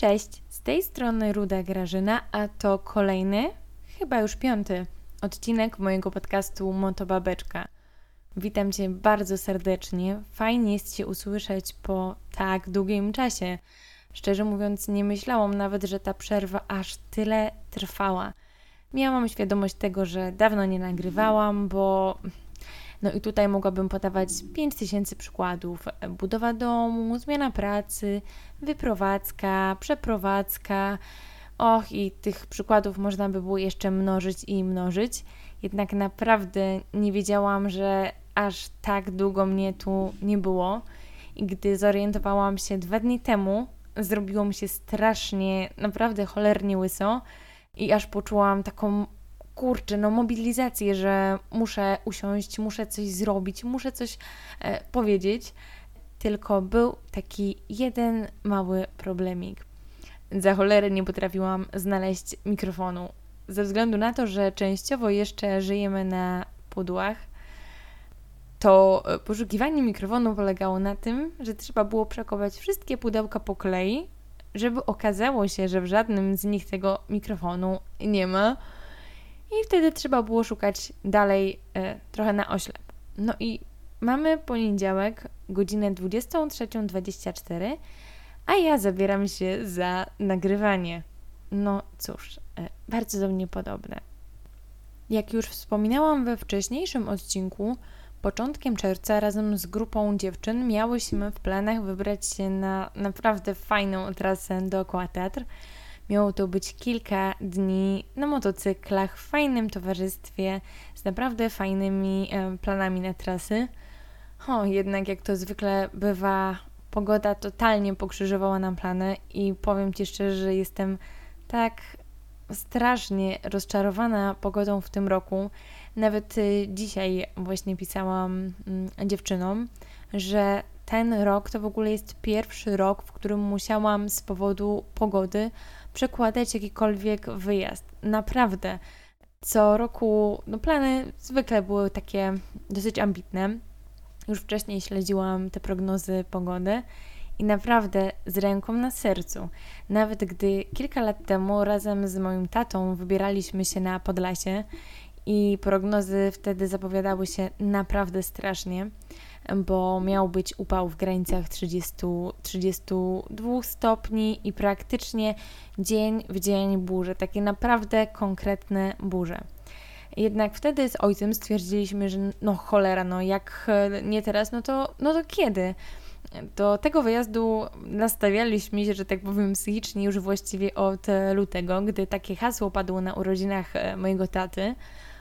Cześć, z tej strony Ruda Grażyna, a to kolejny, chyba już piąty odcinek mojego podcastu Motobabeczka. Witam Cię bardzo serdecznie. Fajnie jest się usłyszeć po tak długim czasie. Szczerze mówiąc, nie myślałam nawet, że ta przerwa aż tyle trwała. Miałam świadomość tego, że dawno nie nagrywałam, bo no i tutaj mogłabym podawać 5000 przykładów. Budowa domu, zmiana pracy, wyprowadzka, przeprowadzka. Och, i tych przykładów można by było jeszcze mnożyć i mnożyć. Jednak naprawdę nie wiedziałam, że aż tak długo mnie tu nie było. I gdy zorientowałam się dwa dni temu, zrobiło mi się strasznie, naprawdę cholernie łyso i aż poczułam taką kurczę, no mobilizację, że muszę usiąść, muszę coś zrobić, muszę coś e, powiedzieć. Tylko był taki jeden mały problemik. Za cholerę nie potrafiłam znaleźć mikrofonu. Ze względu na to, że częściowo jeszcze żyjemy na pudłach, to e, poszukiwanie mikrofonu polegało na tym, że trzeba było przekować wszystkie pudełka po kolei, żeby okazało się, że w żadnym z nich tego mikrofonu nie ma. I wtedy trzeba było szukać dalej e, trochę na oślep. No i mamy poniedziałek, godzinę 23.24, a ja zabieram się za nagrywanie. No cóż, e, bardzo do mnie podobne. Jak już wspominałam we wcześniejszym odcinku, początkiem czerwca razem z grupą dziewczyn miałyśmy w planach wybrać się na naprawdę fajną trasę dookoła teatr. Miało to być kilka dni na motocyklach, w fajnym towarzystwie, z naprawdę fajnymi e, planami na trasy. O, jednak jak to zwykle bywa, pogoda totalnie pokrzyżowała nam plany i powiem Ci szczerze, że jestem tak strasznie rozczarowana pogodą w tym roku. Nawet y, dzisiaj właśnie pisałam mm, dziewczynom, że ten rok to w ogóle jest pierwszy rok, w którym musiałam z powodu pogody przekładać jakikolwiek wyjazd. Naprawdę. Co roku no plany zwykle były takie dosyć ambitne. Już wcześniej śledziłam te prognozy pogody i naprawdę z ręką na sercu. Nawet gdy kilka lat temu razem z moim tatą wybieraliśmy się na Podlasie i prognozy wtedy zapowiadały się naprawdę strasznie, bo miał być upał w granicach 30-32 stopni i praktycznie dzień w dzień burze, takie naprawdę konkretne burze. Jednak wtedy z ojcem stwierdziliśmy, że no cholera, no jak nie teraz, no to, no to kiedy? Do tego wyjazdu nastawialiśmy się, że tak powiem, psychicznie już właściwie od lutego, gdy takie hasło padło na urodzinach mojego taty,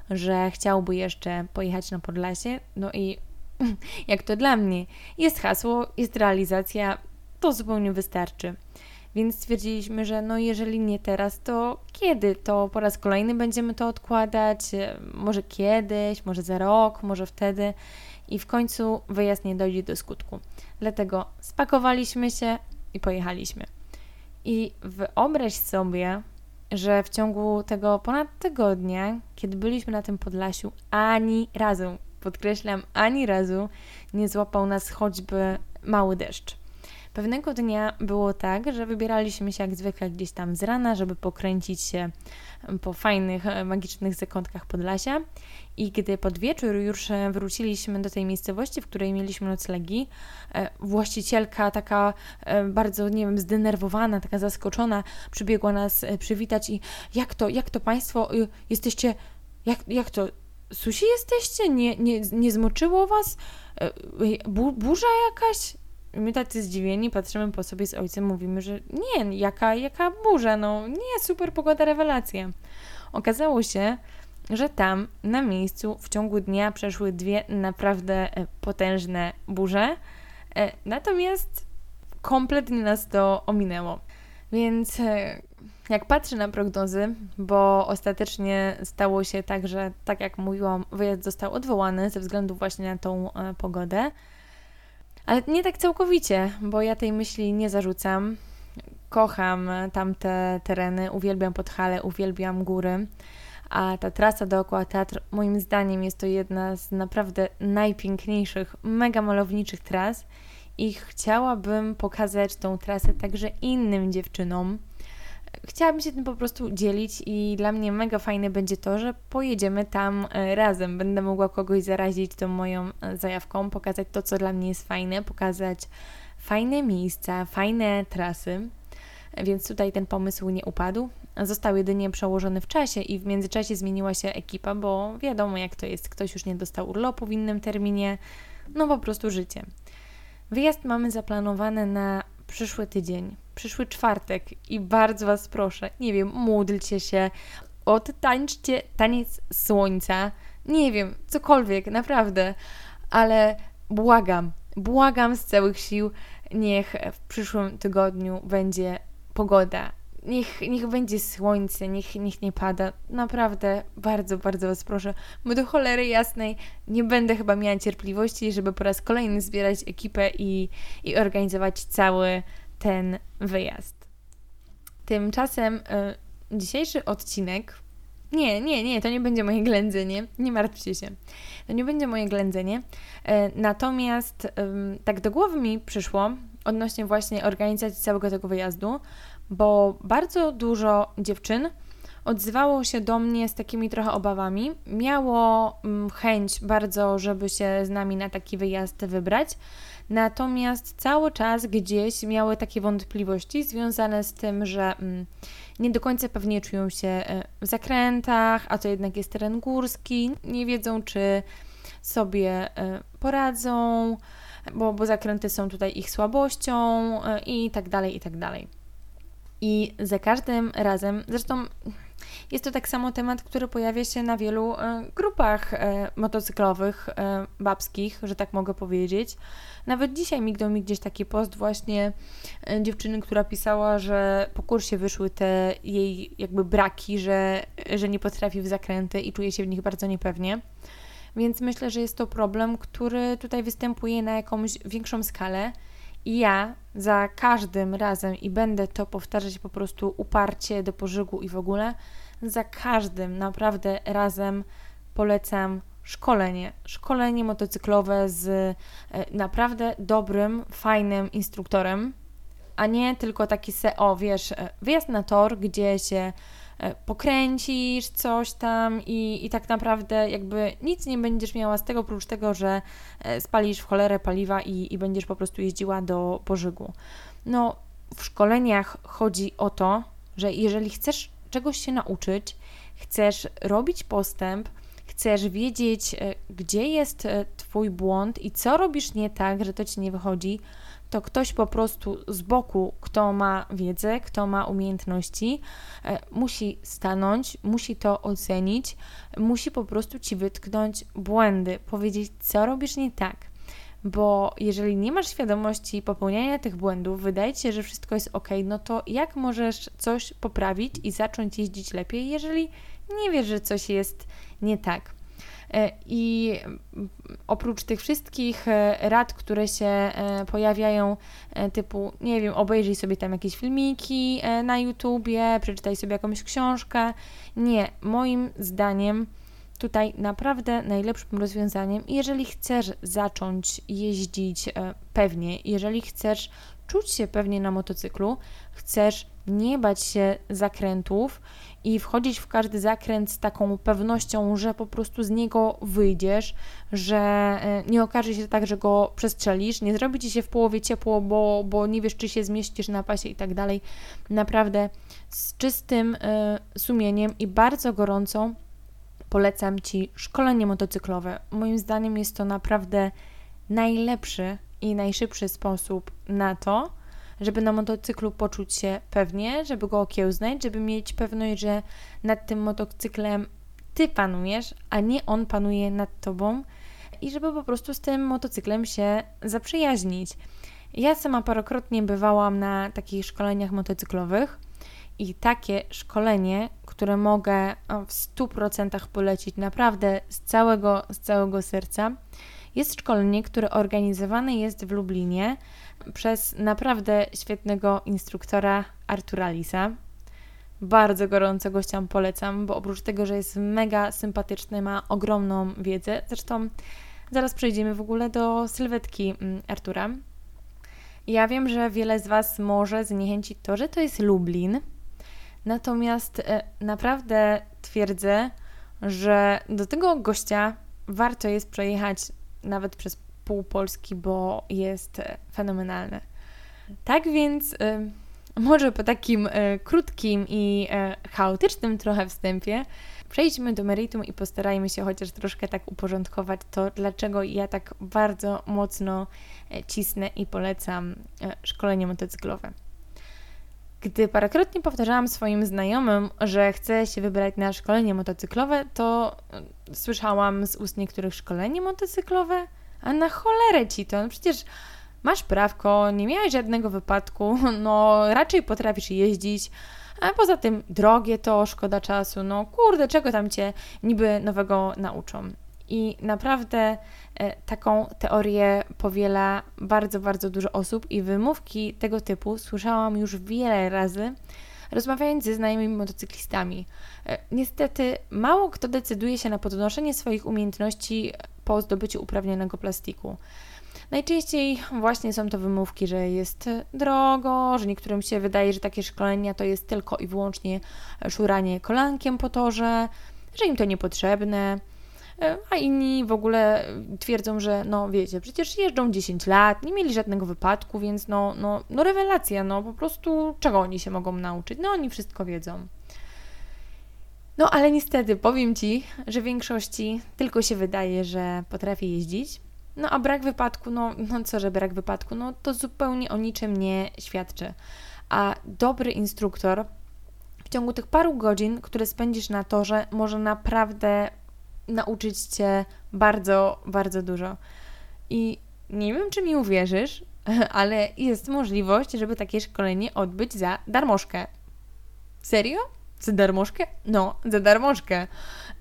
że chciałby jeszcze pojechać na Podlasie. No i jak to dla mnie, jest hasło, jest realizacja, to zupełnie wystarczy. Więc stwierdziliśmy, że no jeżeli nie teraz, to kiedy? To po raz kolejny będziemy to odkładać, może kiedyś, może za rok, może wtedy i w końcu wyjazd nie dojdzie do skutku. Dlatego spakowaliśmy się i pojechaliśmy. I wyobraź sobie, że w ciągu tego ponad tygodnia, kiedy byliśmy na tym Podlasiu, ani razu, podkreślam, ani razu nie złapał nas choćby mały deszcz. Pewnego dnia było tak, że wybieraliśmy się jak zwykle gdzieś tam z rana, żeby pokręcić się po fajnych, e, magicznych zakątkach Podlasia. I gdy pod wieczór już e, wróciliśmy do tej miejscowości, w której mieliśmy noclegi, e, właścicielka taka bardzo, nie wiem, zdenerwowana, taka zaskoczona, przybiegła nas przywitać i jak to, jak to Państwo jesteście, jak, jak to, susi jesteście? Nie, nie, nie zmoczyło Was? Bu, burza jakaś? my tacy zdziwieni patrzymy po sobie z ojcem, mówimy, że nie, jaka, jaka burza, no nie, super pogoda, rewelacja. Okazało się, że tam na miejscu w ciągu dnia przeszły dwie naprawdę e, potężne burze, e, natomiast kompletnie nas to ominęło. Więc e, jak patrzę na prognozy, bo ostatecznie stało się tak, że tak jak mówiłam, wyjazd został odwołany ze względu właśnie na tą pogodę, ale nie tak całkowicie, bo ja tej myśli nie zarzucam. Kocham tamte tereny, uwielbiam Podhale, uwielbiam góry. A ta trasa dookoła teatru, moim zdaniem, jest to jedna z naprawdę najpiękniejszych, mega malowniczych tras. i chciałabym pokazać tą trasę także innym dziewczynom. Chciałabym się tym po prostu dzielić i dla mnie mega fajne będzie to, że pojedziemy tam e, razem. Będę mogła kogoś zarazić tą moją e, zajawką, pokazać to, co dla mnie jest fajne, pokazać fajne miejsca, fajne trasy. Więc tutaj ten pomysł nie upadł. Został jedynie przełożony w czasie i w międzyczasie zmieniła się ekipa, bo wiadomo jak to jest. Ktoś już nie dostał urlopu w innym terminie. No po prostu życie. Wyjazd mamy zaplanowany na przyszły tydzień, przyszły czwartek i bardzo Was proszę, nie wiem, módlcie się, odtańczcie taniec słońca, nie wiem, cokolwiek, naprawdę, ale błagam, błagam z całych sił, niech w przyszłym tygodniu będzie pogoda. Niech, niech będzie słońce, niech, niech nie pada. Naprawdę, bardzo, bardzo Was proszę. Bo do cholery jasnej nie będę chyba miała cierpliwości, żeby po raz kolejny zbierać ekipę i, i organizować cały ten wyjazd. Tymczasem y, dzisiejszy odcinek. Nie, nie, nie, to nie będzie moje ględzenie. Nie martwcie się. To nie będzie moje ględzenie. Y, natomiast tak do głowy mi przyszło odnośnie właśnie organizacji całego tego wyjazdu, bo bardzo dużo dziewczyn odzywało się do mnie z takimi trochę obawami. Miało chęć bardzo, żeby się z nami na taki wyjazd wybrać, natomiast cały czas gdzieś miały takie wątpliwości związane z tym, że mm, nie do końca pewnie czują się e, w zakrętach, a to jednak jest teren górski, nie wiedzą, czy sobie e, poradzą, bo, bo zakręty są tutaj ich słabością e, i tak dalej, i tak dalej. I za każdym razem, zresztą jest to tak samo temat, który pojawia się na wielu e, grupach e, motocyklowych, e, babskich, że tak mogę powiedzieć. Nawet dzisiaj mignął mi gdzieś taki post właśnie dziewczyny, która pisała, że po kursie wyszły te jej jakby braki, że, że nie potrafi w zakręty i czuje się w nich bardzo niepewnie. Więc myślę, że jest to problem, który tutaj występuje na jakąś większą skalę. I ja za każdym razem, i będę to powtarzać po prostu uparcie do pożygu i w ogóle, za każdym naprawdę razem polecam szkolenie. Szkolenie motocyklowe z e, naprawdę dobrym, fajnym instruktorem, a nie tylko taki se, o wiesz, e, wyjazd na tor, gdzie się e, pokręcisz coś tam i, i tak naprawdę jakby nic nie będziesz miała z tego, oprócz tego, że spalisz w cholerę paliwa i, i będziesz po prostu jeździła do pożygu. No, w szkoleniach chodzi o to, że jeżeli chcesz czegoś się nauczyć, chcesz robić postęp, chcesz wiedzieć, e, gdzie jest e, Twój błąd i co robisz nie tak, że to Ci nie wychodzi, to ktoś po prostu z boku, kto ma wiedzę, kto ma umiejętności, e, musi stanąć, musi to ocenić, musi po prostu Ci wytknąć błędy, powiedzieć, co robisz nie tak bo jeżeli nie masz świadomości popełniania tych błędów, wydaje ci się, że wszystko jest ok, no to jak możesz coś poprawić i zacząć jeździć lepiej, jeżeli nie wiesz, że coś jest nie tak? E, I oprócz tych wszystkich e, rad, które się e, pojawiają, typu, nie wiem, obejrzyj sobie tam jakieś filmiki na YouTubie, przeczytaj sobie jakąś książkę. Nie, moim zdaniem tutaj naprawdę najlepszym rozwiązaniem, jeżeli chcesz zacząć jeździć e, pewnie, jeżeli chcesz czuć się pewnie na motocyklu, chcesz nie bać się zakrętów i wchodzić w każdy zakręt z taką pewnością, że po prostu z niego wyjdziesz, że e, nie okaże się tak, że go przestrzelisz, nie zrobi ci się w połowie ciepło, bo, bo nie wiesz, czy się zmieścisz na pasie i tak dalej. Naprawdę z czystym y, sumieniem i bardzo gorąco polecam Ci szkolenie motocyklowe. Moim zdaniem jest to naprawdę najlepszy i najszybszy sposób na to, żeby na motocyklu poczuć się pewnie, żeby go okiełznać, żeby mieć pewność, że nad tym motocyklem Ty panujesz, a nie on panuje nad Tobą i żeby po prostu z tym motocyklem się zaprzyjaźnić. Ja sama parokrotnie bywałam na takich szkoleniach motocyklowych i takie szkolenie, które mogę w 100% polecić naprawdę z całego, z całego serca, jest szkolenie, które organizowane jest w Lublinie przez naprawdę świetnego instruktora Artura Lisa. Bardzo gorąco gościom polecam, bo oprócz tego, że jest mega sympatyczny, ma ogromną wiedzę. Zresztą zaraz przejdziemy w ogóle do sylwetki mm, Artura. Ja wiem, że wiele z Was może zniechęcić to, że to jest Lublin. Natomiast e, naprawdę twierdzę, że do tego gościa warto jest przejechać nawet przez pół Polski, bo jest e, fenomenalny. Tak więc, e, może po takim krótkim i chaotycznym trochę wstępie, przejdźmy do meritum i postarajmy się chociaż troszkę tak uporządkować to, dlaczego ja tak bardzo mocno cisnę i polecam szkolenie motocyklowe. Gdy parokrotnie powtarzałam swoim znajomym, że chcę się wybrać na szkolenie motocyklowe, to e, słyszałam z ust niektórych szkolenie motocyklowe? A na cholerę ci to, no przecież masz prawko, nie miałeś żadnego wypadku, no raczej potrafisz jeździć, a poza tym drogie to, szkoda czasu, no kurde, czego tam cię niby nowego nauczą. I naprawdę e, taką teorię powiela bardzo, bardzo dużo osób i wymówki tego typu słyszałam już wiele razy, rozmawiając ze znajomymi motocyklistami. E, niestety, mało kto decyduje się na podnoszenie swoich umiejętności po zdobyciu uprawnionego plastiku. Najczęściej właśnie są to wymówki, że jest drogo, że niektórym się wydaje, że takie szkolenia to jest tylko i wyłącznie szuranie kolankiem po torze, że im to niepotrzebne. E, a inni w ogóle twierdzą, że no wiecie, przecież jeżdżą 10 lat, nie mieli żadnego wypadku, więc no, no, no rewelacja, no po prostu czego oni się mogą nauczyć? No oni wszystko wiedzą. No ale niestety powiem Ci, że w większości tylko się wydaje, że potrafię jeździć, no a brak wypadku, no, no co, że brak wypadku, no to zupełnie o niczym nie świadczy. A dobry instruktor w ciągu tych paru godzin, które spędzisz na torze, może naprawdę nauczyć Cię bardzo, bardzo dużo. I nie wiem, czy mi uwierzysz, ale jest możliwość, żeby takie szkolenie odbyć za darmożkę. Serio? Za darmożkę? No, za darmożkę.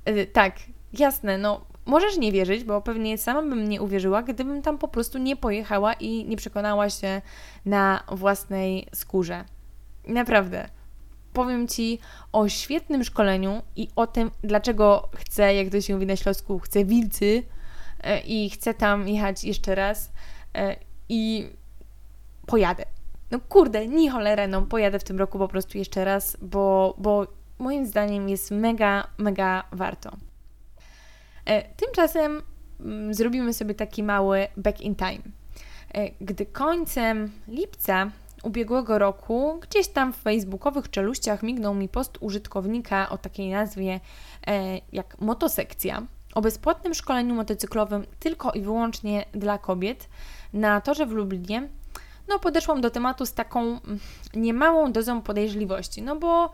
Yy, tak, jasne, no możesz nie wierzyć, bo pewnie sama bym nie uwierzyła, gdybym tam po prostu nie pojechała i nie przekonała się na własnej skórze. Naprawdę powiem Ci o świetnym szkoleniu i o tym, dlaczego chcę, jak to się mówi na Śląsku, chcę wilcy e, i chcę tam jechać jeszcze raz e, i pojadę. No kurde, ni cholerę, no pojadę w tym roku po prostu jeszcze raz, bo, bo moim zdaniem jest mega, mega warto. E, tymczasem mm, zrobimy sobie taki mały back in time. Gdy końcem lipca ubiegłego roku gdzieś tam w facebookowych czeluściach mignął mi post użytkownika o takiej nazwie e, jak motosekcja o bezpłatnym szkoleniu motocyklowym tylko i wyłącznie dla kobiet na torze w Lublinie. No, podeszłam do tematu z taką mm, niemałą dozą podejrzliwości, no bo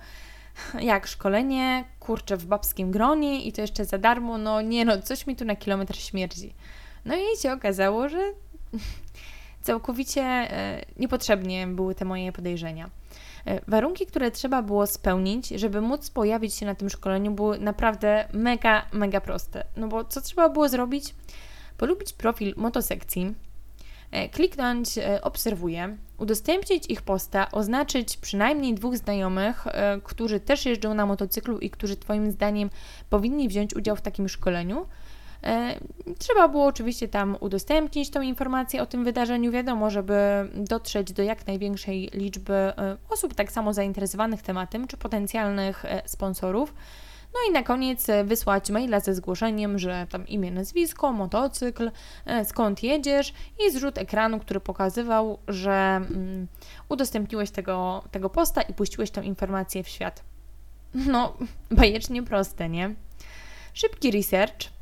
jak szkolenie, kurczę, w babskim gronie i to jeszcze za darmo, no nie no, coś mi tu na kilometr śmierdzi. No i się okazało, że Całkowicie e, niepotrzebnie były te moje podejrzenia. E, warunki, które trzeba było spełnić, żeby móc pojawić się na tym szkoleniu, były naprawdę mega, mega proste. No bo co trzeba było zrobić? Polubić profil motosekcji, e, kliknąć obserwuję, udostępnić ich posta, oznaczyć przynajmniej dwóch znajomych, którzy też jeżdżą na motocyklu i którzy Twoim zdaniem powinni wziąć udział w takim szkoleniu trzeba było oczywiście tam udostępnić tą informację o tym wydarzeniu, wiadomo, żeby dotrzeć do jak największej liczby e, osób tak samo zainteresowanych tematem, czy potencjalnych e, sponsorów. No i na koniec wysłać maila ze zgłoszeniem, że tam imię, nazwisko, motocykl, skąd jedziesz i zrzut ekranu, który pokazywał, że mm, udostępniłeś tego, tego posta i puściłeś tą informację w świat. No, bajecznie proste, nie? Szybki research,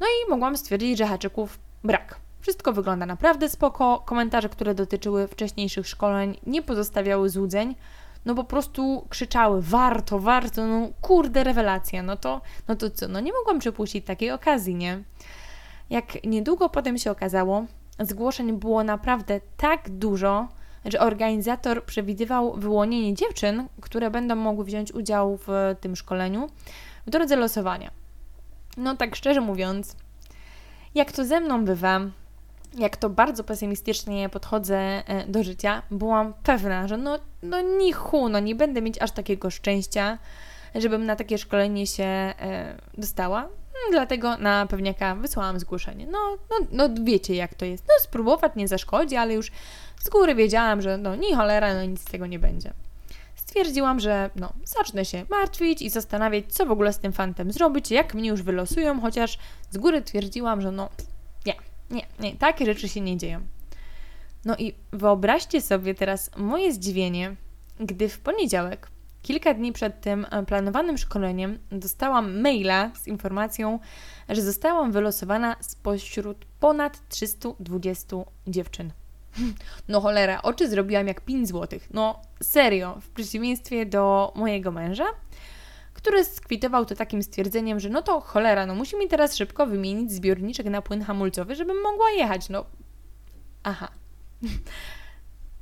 no i mogłam stwierdzić, że haczyków brak. Wszystko wygląda naprawdę spoko. Komentarze, które dotyczyły wcześniejszych szkoleń, nie pozostawiały złudzeń. No po prostu krzyczały, warto, warto, no kurde, rewelacja. No to, no to co, no nie mogłam przepuścić takiej okazji, nie? Jak niedługo potem się okazało, zgłoszeń było naprawdę tak dużo, że organizator przewidywał wyłonienie dziewczyn, które będą mogły wziąć udział w tym szkoleniu w drodze losowania. No tak szczerze mówiąc, jak to ze mną bywa, jak to bardzo pesymistycznie podchodzę e, do życia, byłam pewna, że no, no nichu, no nie będę mieć aż takiego szczęścia, żebym na takie szkolenie się e, dostała. Mm, dlatego na pewniaka wysłałam zgłoszenie. No, no, no wiecie jak to jest. No spróbować nie zaszkodzi, ale już z góry wiedziałam, że no ni cholera, no nic z tego nie będzie. Stwierdziłam, że no, zacznę się martwić i zastanawiać, co w ogóle z tym fantem zrobić, jak mnie już wylosują, chociaż z góry twierdziłam, że no, nie, nie, nie, takie rzeczy się nie dzieją. No i wyobraźcie sobie teraz moje zdziwienie, gdy w poniedziałek, kilka dni przed tym planowanym szkoleniem, dostałam maila z informacją, że zostałam wylosowana spośród ponad 320 dziewczyn. No cholera, oczy zrobiłam jak 5 złotych. No serio, w przeciwieństwie do mojego męża, który skwitował to takim stwierdzeniem, że no to cholera, no musi mi teraz szybko wymienić zbiorniczek na płyn hamulcowy, żebym mogła jechać. No, aha.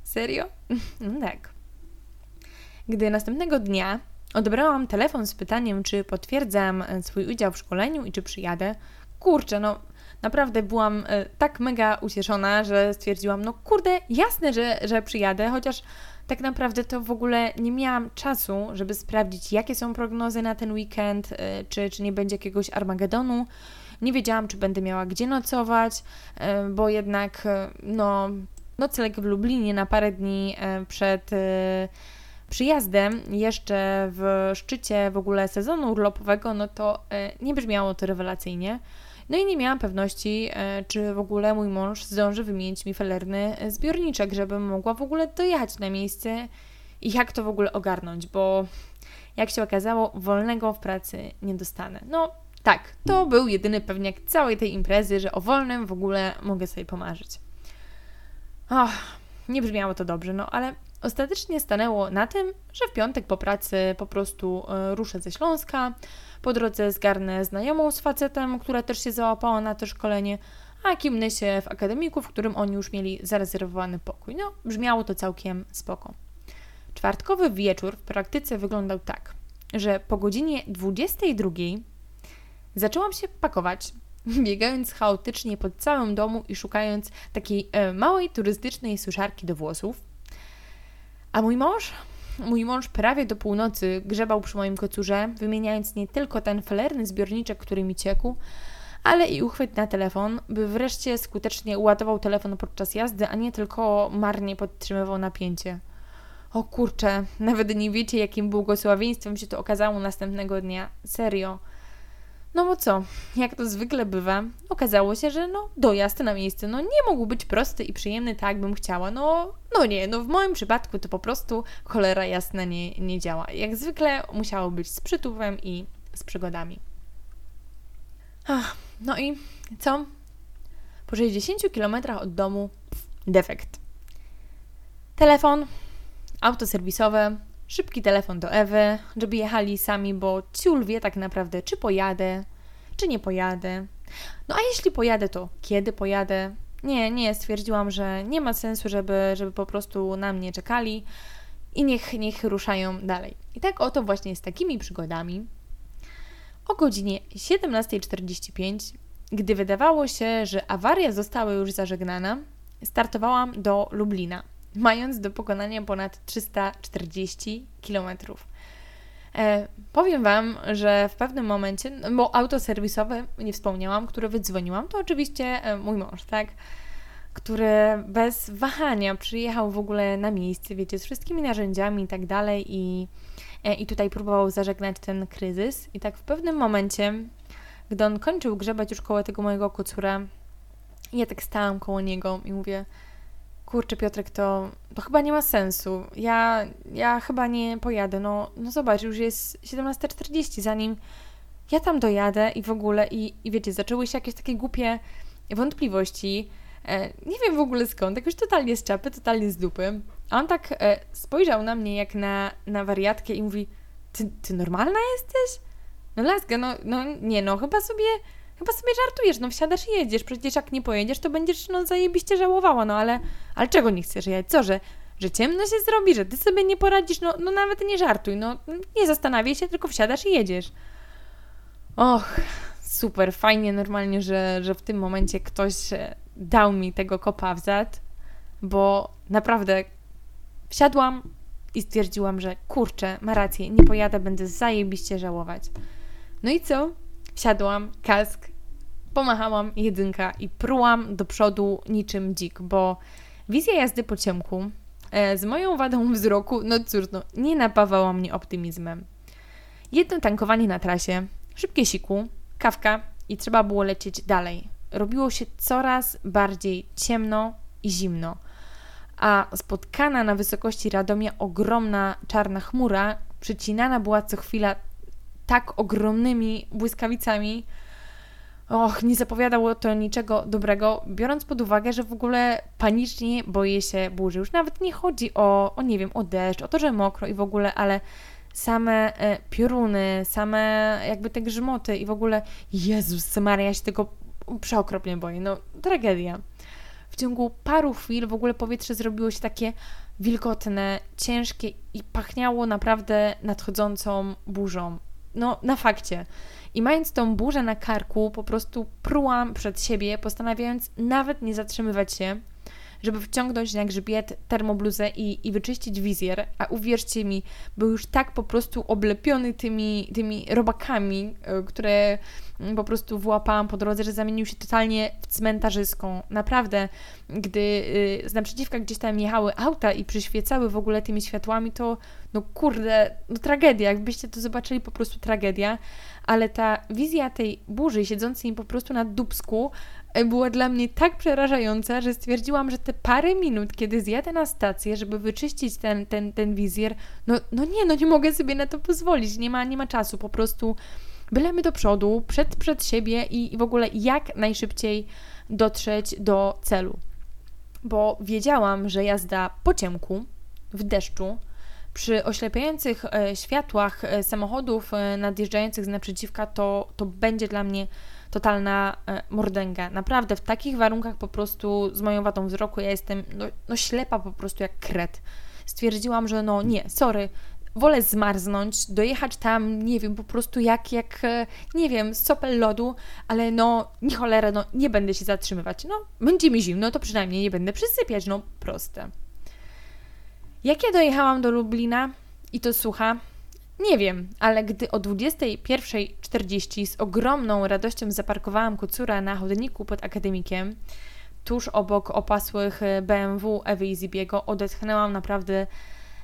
Serio? No tak. Gdy następnego dnia odebrałam telefon z pytaniem, czy potwierdzam swój udział w szkoleniu i czy przyjadę, kurczę, no naprawdę byłam e, tak mega ucieszona, że stwierdziłam, no kurde, jasne, że, że przyjadę, chociaż tak naprawdę to w ogóle nie miałam czasu, żeby sprawdzić, jakie są prognozy na ten weekend, e, czy, czy nie będzie jakiegoś Armagedonu. Nie wiedziałam, czy będę miała gdzie nocować, e, bo jednak no, nocleg w Lublinie na parę dni przed przyjazdem jeszcze w szczycie w ogóle sezonu urlopowego, no to nie brzmiało to rewelacyjnie. No i nie miałam pewności, e, czy w ogóle mój mąż zdąży wymienić mi felerny e, zbiorniczek, żebym mogła w ogóle dojechać na miejsce i jak to w ogóle ogarnąć, bo jak się okazało, wolnego w pracy nie dostanę. No tak, to był jedyny pewniak całej tej imprezy, że o wolnym w ogóle mogę sobie pomarzyć. Och, nie brzmiało to dobrze, no ale ostatecznie stanęło na tym, że w piątek po pracy po prostu e, ruszę ze Śląska, po drodze zgarnę znajomą z facetem, która też się załapała na to szkolenie, a kimnę się w akademiku, w którym oni już mieli zarezerwowany pokój. No, brzmiało to całkiem spoko. Czwartkowy wieczór w praktyce wyglądał tak, że po godzinie 22 zaczęłam się pakować, biegając chaotycznie po całym domu i szukając takiej e, małej turystycznej suszarki do włosów. A mój mąż Mój mąż prawie do północy grzebał przy moim kocurze, wymieniając nie tylko ten felerny zbiorniczek, który mi ciekł, ale i uchwyt na telefon, by wreszcie skutecznie uładował telefon podczas jazdy, a nie tylko marnie podtrzymywał napięcie. O kurczę, nawet nie wiecie, jakim błogosławieństwem się to okazało następnego dnia. Serio. No bo co, jak to zwykle bywa, okazało się, że no dojazd na miejsce no nie mógł być prosty i przyjemny tak, bym chciała. No, no nie, no w moim przypadku to po prostu cholera jasna nie, nie działa. Jak zwykle musiało być z przytupem i z przygodami. Ach, no i co? Po 60 km od domu defekt. Telefon, auto serwisowe, Szybki telefon do Ewy, żeby jechali sami, bo ciul wie tak naprawdę, czy pojadę, czy nie pojadę. No a jeśli pojadę, to kiedy pojadę? Nie, nie, stwierdziłam, że nie ma sensu, żeby, żeby po prostu na mnie czekali i niech, niech ruszają dalej. I tak oto właśnie z takimi przygodami o godzinie 17.45, gdy wydawało się, że awaria została już zażegnana, startowałam do Lublina mając do pokonania ponad 340 km. E, powiem Wam, że w pewnym momencie, no bo auto serwisowe nie wspomniałam, które wydzwoniłam, to oczywiście e, mój mąż, tak? Który bez wahania przyjechał w ogóle na miejsce, wiecie, z wszystkimi narzędziami i tak dalej, i, e, i tutaj próbował zażegnać ten kryzys. I tak w pewnym momencie, gdy on kończył grzebać już koło tego mojego kocura, ja tak stałam koło niego i mówię, kurczę Piotrek, to, to chyba nie ma sensu. Ja, ja chyba nie pojadę. No, no zobacz, już jest 17.40, zanim ja tam dojadę i w ogóle, i, i wiecie, zaczęły się jakieś takie głupie wątpliwości. E, nie wiem w ogóle skąd, jakoś totalnie z czapy, totalnie z dupy. A on tak e, spojrzał na mnie jak na, na wariatkę i mówi, ty, ty normalna jesteś? No laska, no, no nie no, chyba sobie Chyba sobie żartujesz, no wsiadasz i jedziesz, przecież jak nie pojedziesz, to będziesz no zajebiście żałowała, no ale, ale czego nie chcesz jechać? Co, że, że ciemno się zrobi, że ty sobie nie poradzisz, no, no nawet nie żartuj, no nie zastanawiaj się, tylko wsiadasz i jedziesz. Och, super, fajnie normalnie, że, że w tym momencie ktoś e, dał mi tego kopa w zad, bo naprawdę wsiadłam i stwierdziłam, że kurczę, ma rację, nie pojadę, będę zajebiście żałować. No i co? Wsiadłam, kask, pomachałam jedynka i prułam do przodu niczym dzik, bo Wizja jazdy po ciemku e, z moją wadą wzroku, no cóż, no, nie napawała mnie optymizmem. Jedno tankowanie na trasie, szybkie siku, kawka i trzeba było lecieć dalej. Robiło się coraz bardziej ciemno i zimno, a spotkana na wysokości Radomia ogromna czarna chmura przycinana była co chwila tak ogromnymi błyskawicami, Och, nie zapowiadało to niczego dobrego, biorąc pod uwagę, że w ogóle panicznie boję się burzy. Już nawet nie chodzi o, o nie wiem, o deszcz, o to, że mokro i w ogóle, ale same e, pioruny, same jakby te grzmoty i w ogóle Jezus Maria, ja się tego przeokropnie boję. No, tragedia. W ciągu paru chwil w ogóle powietrze zrobiło się takie wilgotne, ciężkie i pachniało naprawdę nadchodzącą burzą. No, na fakcie. I mając tą burzę na karku, po prostu prułam przed siebie, postanawiając nawet nie zatrzymywać się, żeby wciągnąć na grzbiet termobluzę i, i wyczyścić wizjer, a uwierzcie mi, był już tak po prostu oblepiony tymi, tymi robakami, e, które po prostu włapałam po drodze, że zamienił się totalnie w cmentarzyską. Naprawdę, gdy y, z naprzeciwka gdzieś tam jechały auta i przyświecały w ogóle tymi światłami, to no kurde, no tragedia, jakbyście to zobaczyli, po prostu tragedia, ale ta wizja tej burzy siedzącej po prostu na dubsku e, była dla mnie tak przerażająca, że stwierdziłam, że te parę minut, kiedy zjadę na stację, żeby wyczyścić ten, ten, ten wizjer, no, no nie, no nie mogę sobie na to pozwolić, nie ma, nie ma czasu, po prostu bylemy do przodu, przed, przed siebie i, i w ogóle jak najszybciej dotrzeć do celu. Bo wiedziałam, że jazda po ciemku, w deszczu, przy oślepiających e, światłach e, samochodów e, nadjeżdżających z naprzeciwka to, to będzie dla mnie totalna mordęga. Naprawdę w takich warunkach po prostu z moją wadą wzroku ja jestem no, no ślepa po prostu jak kret. Stwierdziłam, że no nie, sorry, wolę zmarznąć, dojechać tam, nie wiem, po prostu jak, jak nie wiem, sopel lodu, ale no, nie cholera, no, nie będę się zatrzymywać. No, będzie mi zimno, to przynajmniej nie będę przysypiać, no, proste. Jak ja dojechałam do Lublina i to słucha? Nie wiem, ale gdy o 21.40 z ogromną radością zaparkowałam kucura na chodniku pod akademikiem, tuż obok opasłych BMW Ewy i Zibiego, odetchnęłam naprawdę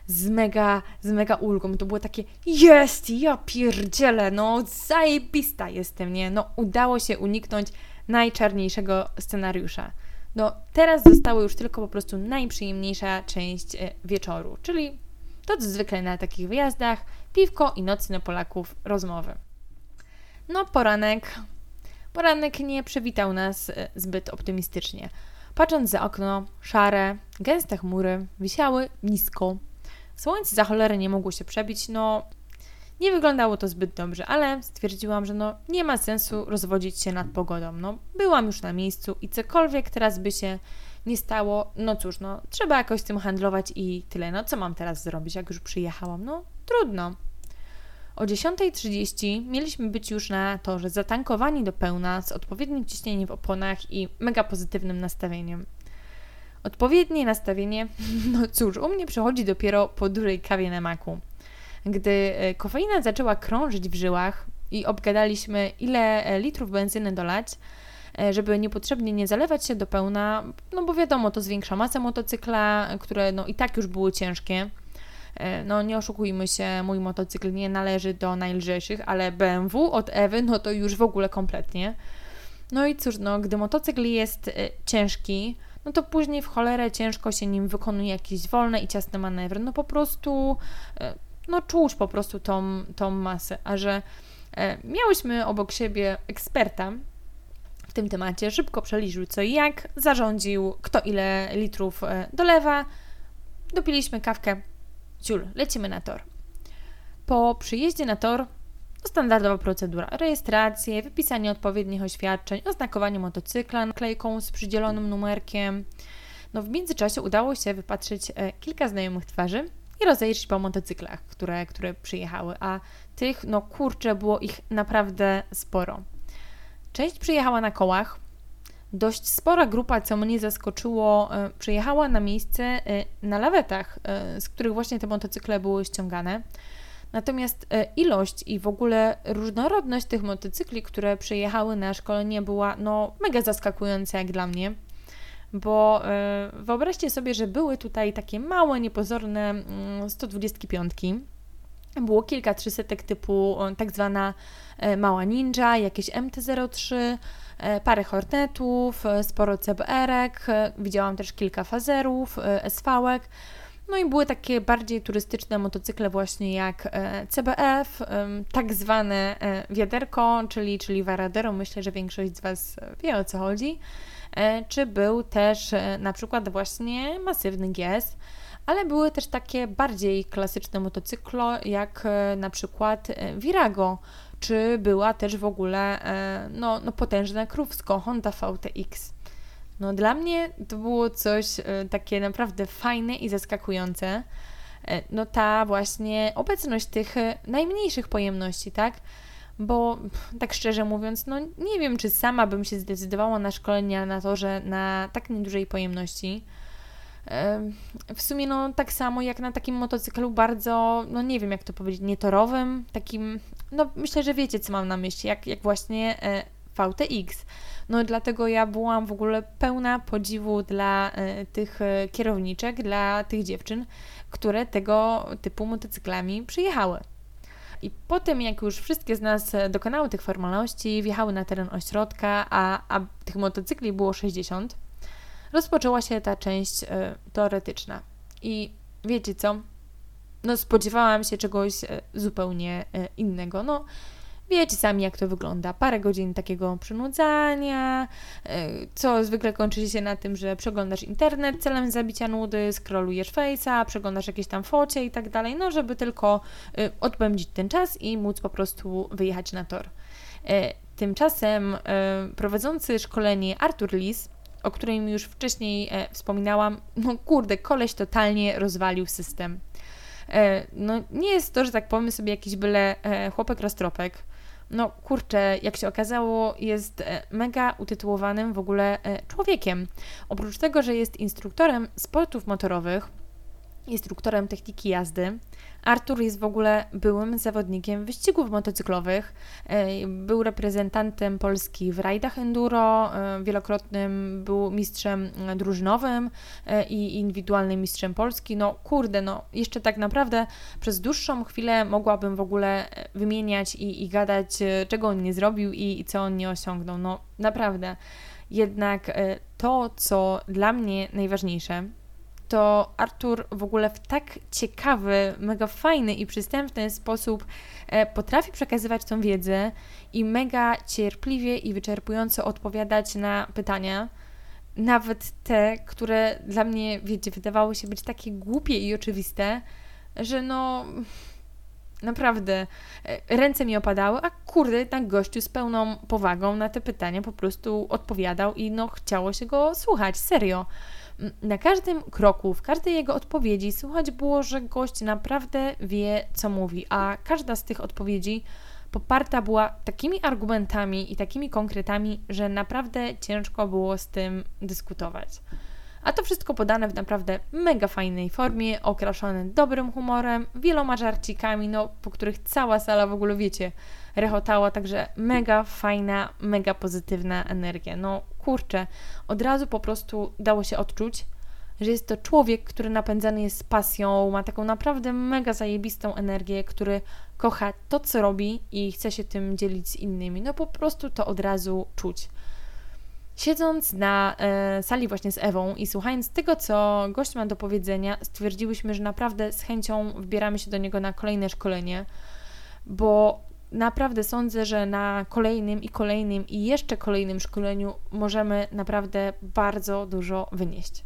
z mega, z mega ulgą. To było takie, jest, ja pierdzielę, no zajebista jestem, nie? No udało się uniknąć najczarniejszego scenariusza. No, teraz została już tylko po prostu najprzyjemniejsza część e, wieczoru, czyli to co zwykle na takich wyjazdach, piwko i nocne Polaków rozmowy. No, poranek. Poranek nie przywitał nas e, zbyt optymistycznie. Patrząc za okno, szare, gęste chmury wisiały nisko. Słońce za cholerę nie mogło się przebić, no nie wyglądało to zbyt dobrze, ale stwierdziłam, że no nie ma sensu rozwodzić się nad pogodą. No byłam już na miejscu i cokolwiek teraz by się nie stało, no cóż, no trzeba jakoś z tym handlować i tyle. No co mam teraz zrobić, jak już przyjechałam? No trudno. O 10.30 mieliśmy być już na torze, zatankowani do pełna, z odpowiednim ciśnieniem w oponach i mega pozytywnym nastawieniem. Odpowiednie nastawienie, no cóż, u mnie przychodzi dopiero po dużej kawie na maku. Gdy e, kofeina zaczęła krążyć w żyłach i obgadaliśmy, ile e, litrów benzyny dolać, e, żeby niepotrzebnie nie zalewać się do pełna, no bo wiadomo, to zwiększa masę motocykla, które no i tak już były ciężkie. No nie oszukujmy się, mój motocykl nie należy do najlżejszych, ale BMW od Ewy, no to już w ogóle kompletnie. No i cóż, no gdy motocykl jest ciężki, no to później w cholerę ciężko się nim wykonuje jakieś wolne i ciasne manewry. No po prostu no czuć po prostu tą, tą masę, a że e, miałyśmy obok siebie eksperta w tym temacie, szybko przeliczył co i jak, zarządził kto ile litrów e, dolewa, dopiliśmy kawkę, ciul, lecimy na tor. Po przyjeździe na tor standardowa procedura. Rejestrację, wypisanie odpowiednich oświadczeń, oznakowanie motocykla naklejką z przydzielonym numerkiem. No w międzyczasie udało się wypatrzeć e, kilka znajomych twarzy, i rozejrzeć po motocyklach, które, które przyjechały, a tych, no kurczę, było ich naprawdę sporo. Część przyjechała na kołach, dość spora grupa, co mnie zaskoczyło, e, przyjechała na miejsce e, na lawetach, z których właśnie te motocykle były ściągane. Natomiast ilość i w ogóle różnorodność tych motocykli, które przyjechały na szkolenie była no mega zaskakująca jak dla mnie bo yy, wyobraźcie sobie, że były tutaj takie małe, niepozorne yy, 125. Było kilka trzysetek typu tak zwana mała ninja, jakieś MT-03, parę hornetów, sporo CBR-ek, widziałam też kilka fazerów, SV-ek. No i były takie bardziej turystyczne motocykle właśnie jak e, CBF, tak zwane e, wiaderko, czyli, czyli Varadero. Myślę, że większość z Was wie o co chodzi. E, czy był też na przykład właśnie masywny GS, ale były też takie bardziej klasyczne motocyklo jak na przykład Virago, czy była też w ogóle no, no potężna krówsko Honda VTX. No dla mnie to było coś e, takie naprawdę fajne i zaskakujące. E, no ta właśnie obecność tych e, najmniejszych pojemności, tak? Bo tak szczerze mówiąc, no nie wiem, czy sama bym się zdecydowała na szkolenia na torze na tak niedużej pojemności. W sumie no tak samo jak na takim motocyklu bardzo, no nie wiem jak to powiedzieć, nietorowym, takim, no myślę, że wiecie co mam na myśli, jak, jak właśnie VTX. No dlatego ja byłam w ogóle pełna podziwu dla y, tych y, kierowniczek, dla tych dziewczyn, które tego typu motocyklami przyjechały. I potem, jak już wszystkie z nas e, dokonały tych formalności, wjechały na teren ośrodka, a, a tych motocykli było 60, rozpoczęła się ta część y, teoretyczna. I wiecie co? No, spodziewałam się czegoś zupełnie innego. No, Wiecie sami, jak to wygląda. Parę godzin takiego przynudzania, e, co zwykle kończy się na tym, że przeglądasz internet celem zabicia nudy, scrollujesz Face'a, przeglądasz jakieś tam focie i tak dalej, no żeby tylko e, odpędzić ten czas i móc po prostu wyjechać na tor. E, tymczasem prowadzący szkolenie Artur Lis, o którym już wcześniej wspominałam, no kurde, koleś totalnie rozwalił system. No nie jest to, że tak powiem sobie jakiś byle chłopek roztropek, no kurczę, jak się okazało, jest e, mega utytułowanym w ogóle e, człowiekiem. Oprócz tego, że jest instruktorem sportów motorowych, instruktorem techniki jazdy. Artur jest w ogóle byłym zawodnikiem wyścigów motocyklowych. E, był reprezentantem Polski w rajdach enduro, e, wielokrotnym był mistrzem drużynowym e, i indywidualnym mistrzem Polski. No kurde, no jeszcze tak naprawdę przez dłuższą chwilę mogłabym w ogóle wymieniać i, i gadać, czego on nie zrobił i, i co on nie osiągnął. No naprawdę. Jednak to, co dla mnie najważniejsze, to Artur w ogóle w tak ciekawy, mega fajny i przystępny sposób e, potrafi przekazywać tą wiedzę i mega cierpliwie i wyczerpująco odpowiadać na pytania, nawet te, które dla mnie, wiecie, wydawały się być takie głupie i oczywiste, że no naprawdę e, ręce mi opadały, a kurde, tak gościu z pełną powagą na te pytania po prostu odpowiadał i no chciało się go słuchać, serio na każdym kroku, w każdej jego odpowiedzi słychać było, że gość naprawdę wie, co mówi, a każda z tych odpowiedzi poparta była takimi argumentami i takimi konkretami, że naprawdę ciężko było z tym dyskutować. A to wszystko podane w naprawdę mega fajnej formie, okraszone dobrym humorem, wieloma żarcikami, no, po których cała sala w ogóle, wiecie, rechotała, także mega fajna, mega pozytywna energia. No kurczę, od razu po prostu dało się odczuć, że jest to człowiek, który napędzany jest pasją, ma taką naprawdę mega zajebistą energię, który kocha to, co robi i chce się tym dzielić z innymi. No po prostu to od razu czuć. Siedząc na e, sali właśnie z Ewą i słuchając tego, co gość ma do powiedzenia, stwierdziłyśmy, że naprawdę z chęcią wbieramy się do niego na kolejne szkolenie, bo naprawdę sądzę, że na kolejnym i kolejnym i jeszcze kolejnym szkoleniu możemy naprawdę bardzo dużo wynieść.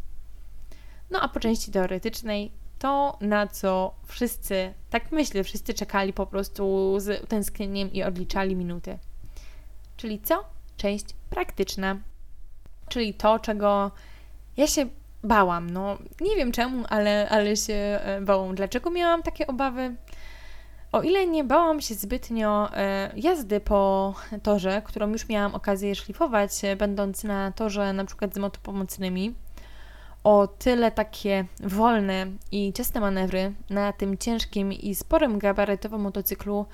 No a po części teoretycznej to, na co wszyscy, tak myślę, wszyscy czekali po prostu z utęsknieniem i odliczali minuty. Czyli co? Część praktyczna. Czyli to, czego ja się bałam. No, nie wiem czemu, ale, ale się e, bałam. Dlaczego miałam takie obawy? O ile nie bałam się zbytnio e, jazdy po torze, którą już miałam okazję szlifować, e, będąc na torze na przykład z motopomocnymi, o tyle takie wolne i ciasne manewry na tym ciężkim i sporym gabarytowym motocyklu,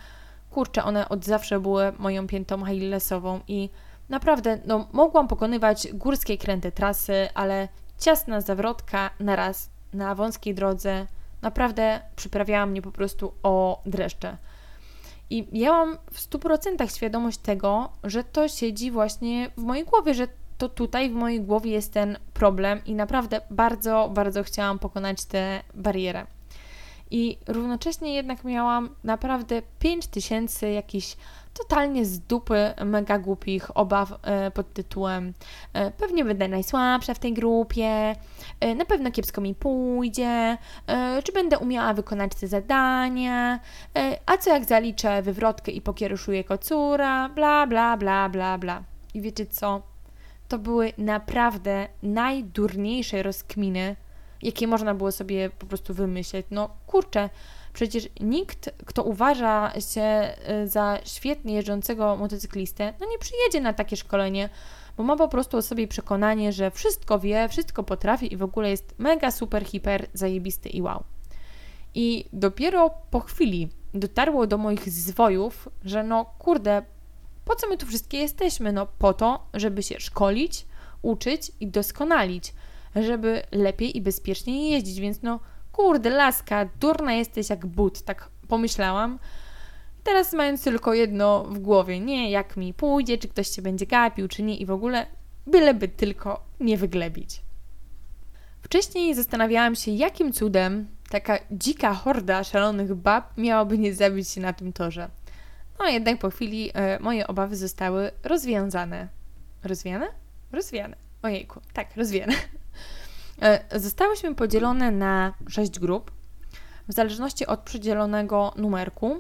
kurczę, one od zawsze były moją piętą achillesową i Naprawdę, no, mogłam pokonywać górskie kręte trasy, ale ciasna zawrotka na raz na wąskiej drodze naprawdę przyprawiała mnie po prostu o dreszcze. I ja mam w 100% świadomość tego, że to siedzi właśnie w mojej głowie, że to tutaj w mojej głowie jest ten problem i naprawdę bardzo, bardzo chciałam pokonać tę barierę. I równocześnie jednak miałam naprawdę 5000 jakichś totalnie z dupy mega głupich obaw e, pod tytułem e, pewnie będę najsłabsza w tej grupie, e, na pewno kiepsko mi pójdzie, czy będę umiała wykonać te zadania, a co jak zaliczę wywrotkę i pokieruszuję kocura, bla bla bla bla bla. I wiecie co? To były naprawdę najdurniejsze rozkminy, jakie można było sobie po prostu wymyśleć. No kurczę, Przecież nikt, kto uważa się y, za świetnie jeżdżącego motocyklistę, no nie przyjedzie na takie szkolenie, bo ma po prostu o sobie przekonanie, że wszystko wie, wszystko potrafi i w ogóle jest mega, super, hiper, zajebisty i wow. I dopiero po chwili dotarło do moich zwojów, że no kurde, po co my tu wszystkie jesteśmy? No po to, żeby się szkolić, uczyć i doskonalić, żeby lepiej i bezpieczniej jeździć, więc no Kurde, laska, durna jesteś jak but, tak pomyślałam. Teraz mając tylko jedno w głowie, nie jak mi pójdzie, czy ktoś się będzie gapił, czy nie i w ogóle, byleby tylko nie wyglebić. Wcześniej zastanawiałam się, jakim cudem taka dzika horda szalonych bab miałaby nie zabić się na tym torze. No jednak po chwili e, moje obawy zostały rozwiązane. Rozwiane? Rozwiane. Ojejku, tak, rozwiane. E, zostałyśmy podzielone na sześć grup, w zależności od przydzielonego numerku.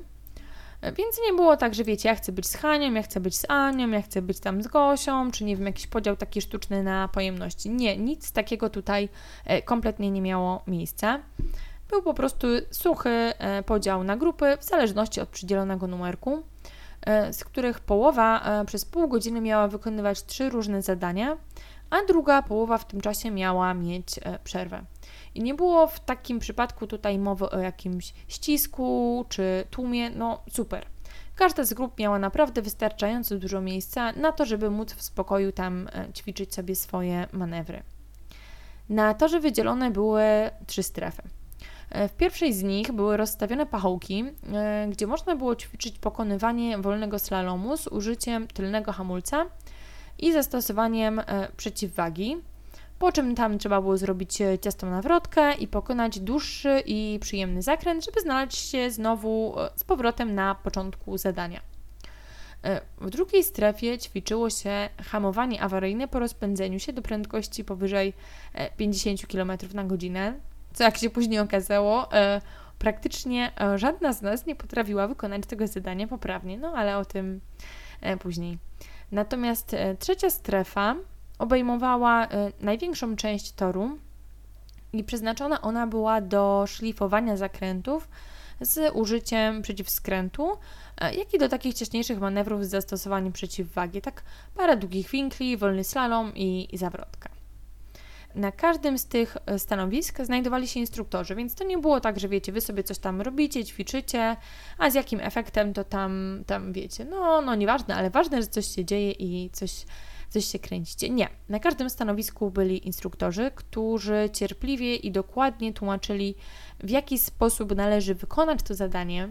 E, więc nie było tak, że wiecie, ja chcę być z Hanią, ja chcę być z Anią, ja chcę być tam z Gosią, czy nie wiem, jakiś podział taki sztuczny na pojemności. Nie, nic takiego tutaj e, kompletnie nie miało miejsca. Był po prostu suchy podział na grupy w zależności od przydzielonego numerku, z których połowa przez pół godziny miała wykonywać trzy różne zadania, a druga połowa w tym czasie miała mieć e, przerwę. I nie było w takim przypadku tutaj mowy o jakimś ścisku czy tłumie, no super. Każda z grup miała naprawdę wystarczająco dużo miejsca na to, żeby móc w spokoju tam e, ćwiczyć sobie swoje manewry. Na torze wydzielone były trzy strefy. E, w pierwszej z nich były rozstawione pachołki, gdzie można było ćwiczyć pokonywanie wolnego slalomu z użyciem tylnego hamulca i zastosowaniem e, przeciwwagi. Po czym tam trzeba było zrobić e, ciastą nawrotkę i pokonać dłuższy i przyjemny zakręt, żeby znaleźć się znowu e, z powrotem na początku zadania. W drugiej strefie ćwiczyło się hamowanie awaryjne po rozpędzeniu się do prędkości powyżej 50 km na godzinę, co jak się później okazało, praktycznie żadna z nas nie potrafiła wykonać tego zadania poprawnie, no ale o tym później. Natomiast e, trzecia strefa obejmowała e, największą część toru i przeznaczona ona była do szlifowania zakrętów z użyciem przeciwskrętu, e, jak i do takich wcześniejszych manewrów z zastosowaniem przeciwwagi, tak parę długich winkli, wolny slalom i, i zawrotka. Na każdym z tych stanowisk znajdowali się instruktorzy, więc to nie było tak, że wiecie, wy sobie coś tam robicie, ćwiczycie, a z jakim efektem to tam, tam wiecie. No, no nieważne, ale ważne, że coś się dzieje i coś, coś się kręcicie. Nie. Na każdym stanowisku byli instruktorzy, którzy cierpliwie i dokładnie tłumaczyli, w jaki sposób należy wykonać to zadanie,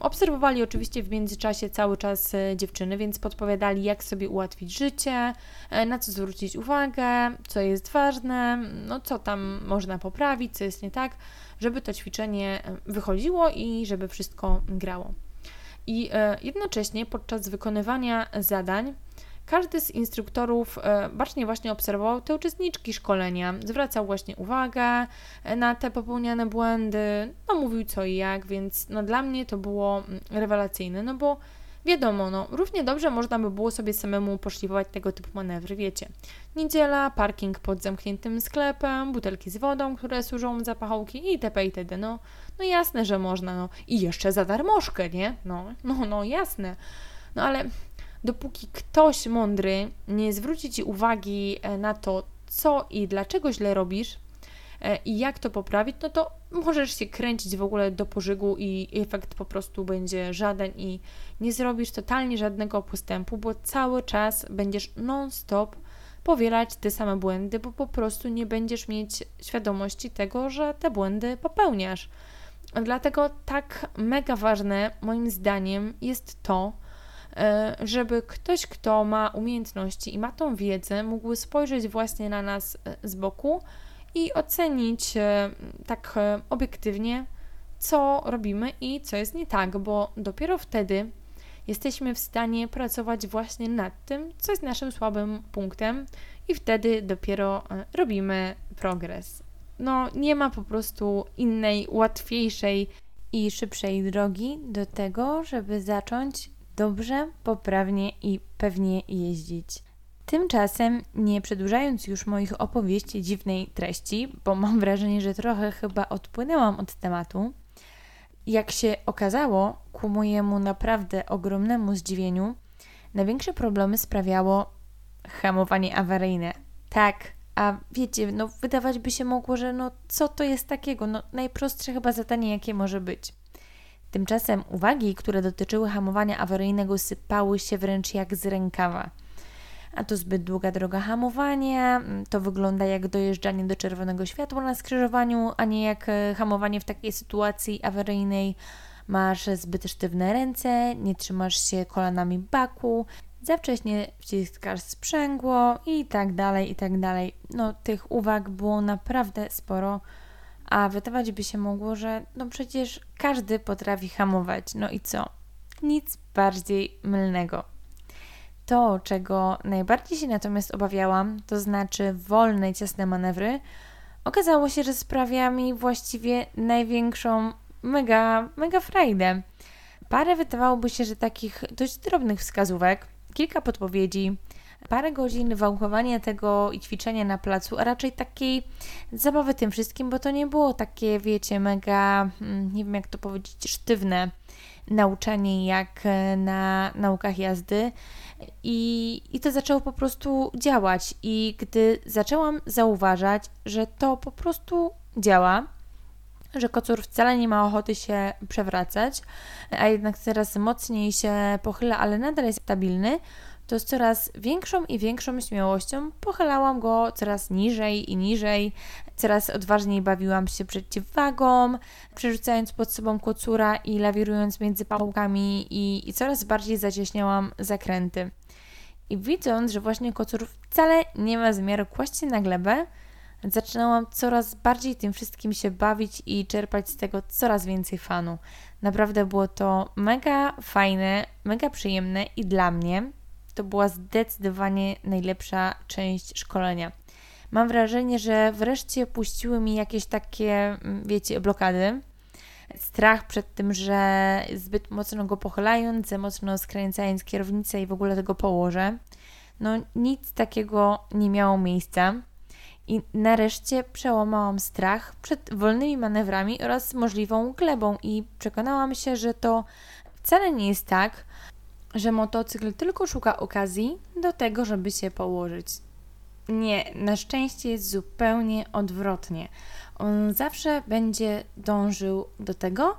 Obserwowali oczywiście w międzyczasie cały czas e, dziewczyny, więc podpowiadali, jak sobie ułatwić życie, e, na co zwrócić uwagę, co jest ważne, no co tam można poprawić, co jest nie tak, żeby to ćwiczenie e, wychodziło i żeby wszystko grało. I jednocześnie podczas wykonywania zadań każdy z instruktorów e, bacznie właśnie obserwował te uczestniczki szkolenia, zwracał właśnie uwagę e, na te popełniane błędy, no mówił co i jak, więc no dla mnie to było mm, rewelacyjne, no bo Wiadomo, no, równie dobrze można by było sobie samemu poszlifować tego typu manewry, wiecie. Niedziela, parking pod zamkniętym sklepem, butelki z wodą, które służą za pachołki itp. itd. No, no jasne, że można, no. I jeszcze za darmożkę, nie? No, no, no jasne. No ale dopóki ktoś mądry nie zwróci ci uwagi e, na to, co i dlaczego źle robisz, e, i jak to poprawić, no to możesz się kręcić w ogóle do pożygu i efekt po prostu będzie żaden i nie zrobisz totalnie żadnego postępu, bo cały czas będziesz non-stop powielać te same błędy, bo po prostu nie będziesz mieć świadomości tego, że te błędy popełniasz. Dlatego tak mega ważne moim zdaniem jest to, żeby ktoś, kto ma umiejętności i ma tą wiedzę, mógł spojrzeć właśnie na nas e, z boku i ocenić e, tak obiektywnie, co robimy i co jest nie tak, bo dopiero wtedy jesteśmy w stanie pracować właśnie nad tym, co jest naszym słabym punktem, i wtedy dopiero robimy progres. No, nie ma po prostu innej, łatwiejszej i szybszej drogi do tego, żeby zacząć dobrze, poprawnie i pewnie jeździć. Tymczasem, nie przedłużając już moich opowieści dziwnej treści, bo mam wrażenie, że trochę chyba odpłynęłam od tematu, jak się okazało, ku mojemu naprawdę ogromnemu zdziwieniu, największe problemy sprawiało hamowanie awaryjne. Tak, a wiecie, no wydawać by się mogło, że no co to jest takiego? No najprostsze chyba zadanie, jakie może być. Tymczasem uwagi, które dotyczyły hamowania awaryjnego, sypały się wręcz jak z rękawa. A to zbyt długa droga hamowania, mm, to wygląda jak dojeżdżanie do czerwonego światła na skrzyżowaniu, a nie jak e, hamowanie w takiej sytuacji awaryjnej. Masz zbyt sztywne ręce, nie trzymasz się kolanami baku, za wcześnie wciskasz sprzęgło i tak dalej, i tak dalej. No, tych uwag było naprawdę sporo, a wydawać by się mogło, że no przecież każdy potrafi hamować. No i co? Nic bardziej mylnego. To, czego najbardziej się natomiast obawiałam, to znaczy wolne, ciasne manewry, okazało się, że sprawia mi właściwie największą mega, mega frajdę. Parę wydawałoby się, że takich dość drobnych wskazówek, kilka podpowiedzi, parę godzin wałkowania tego i ćwiczenia na placu, a raczej takiej zabawy tym wszystkim, bo to nie było takie, wiecie, mega, mm, nie wiem jak to powiedzieć, sztywne nauczanie jak e, na naukach jazdy. I, I to zaczęło po prostu działać. I gdy zaczęłam zauważać, że to po prostu działa, że kocur wcale nie ma ochoty się przewracać, a jednak coraz mocniej się pochyla, ale nadal jest stabilny, to z coraz większą i większą śmiałością pochylałam go coraz niżej i niżej, coraz odważniej bawiłam się przeciwwagą, przerzucając pod sobą kocura i lawirując między pałkami i, i coraz bardziej zacieśniałam zakręty. I widząc, że właśnie kocur wcale nie ma zamiaru kłaść się na glebę, zaczynałam coraz bardziej tym wszystkim się bawić i czerpać z tego coraz więcej fanu. Naprawdę było to mega fajne, mega przyjemne i dla mnie to była zdecydowanie najlepsza część szkolenia. Mam wrażenie, że wreszcie puściły mi jakieś takie, mm, wiecie, blokady. Strach przed tym, że zbyt mocno go pochylając, za mocno skręcając kierownicę i w ogóle tego położę. No nic takiego nie miało miejsca. I nareszcie przełamałam strach przed wolnymi manewrami oraz możliwą glebą i przekonałam się, że to wcale nie jest tak, że motocykl tylko szuka okazji do tego, żeby się położyć. Nie, na szczęście jest zupełnie odwrotnie. On zawsze będzie dążył do tego,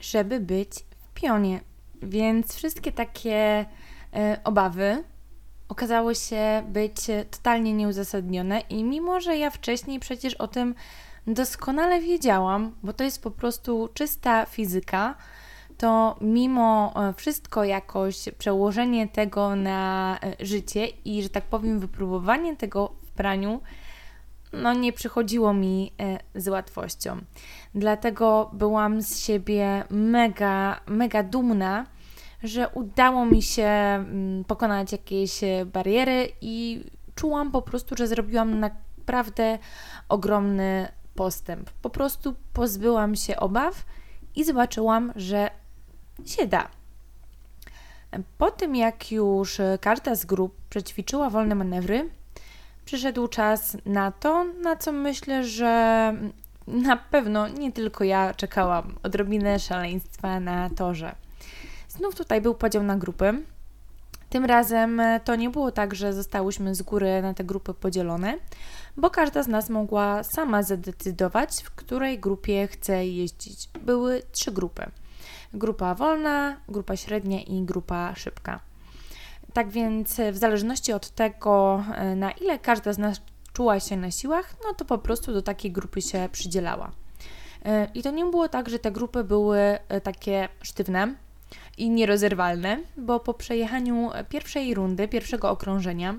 żeby być w pionie. Więc wszystkie takie e, obawy okazało się być totalnie nieuzasadnione i mimo, że ja wcześniej przecież o tym doskonale wiedziałam, bo to jest po prostu czysta fizyka, to mimo e, wszystko jakoś przełożenie tego na e, życie i, że tak powiem, wypróbowanie tego w praniu, no nie przychodziło mi e, z łatwością. Dlatego byłam z siebie mega, mega dumna, że udało mi się mm, pokonać jakieś bariery i czułam po prostu, że zrobiłam naprawdę ogromny postęp. Po prostu pozbyłam się obaw i zobaczyłam, że się da. Po tym, jak już każda z grup przećwiczyła wolne manewry, przyszedł czas na to, na co myślę, że na pewno nie tylko ja czekałam odrobinę szaleństwa na torze. Znów tutaj był podział na grupy. Tym razem to nie było tak, że zostałyśmy z góry na te grupy podzielone, bo każda z nas mogła sama zadecydować, w której grupie chce jeździć. Były trzy grupy: grupa wolna, grupa średnia i grupa szybka. Tak więc, w zależności od tego, na ile każda z nas czuła się na siłach, no to po prostu do takiej grupy się przydzielała. E, I to nie było tak, że te grupy były e, takie sztywne i nierozerwalne, bo po przejechaniu pierwszej rundy, pierwszego okrążenia,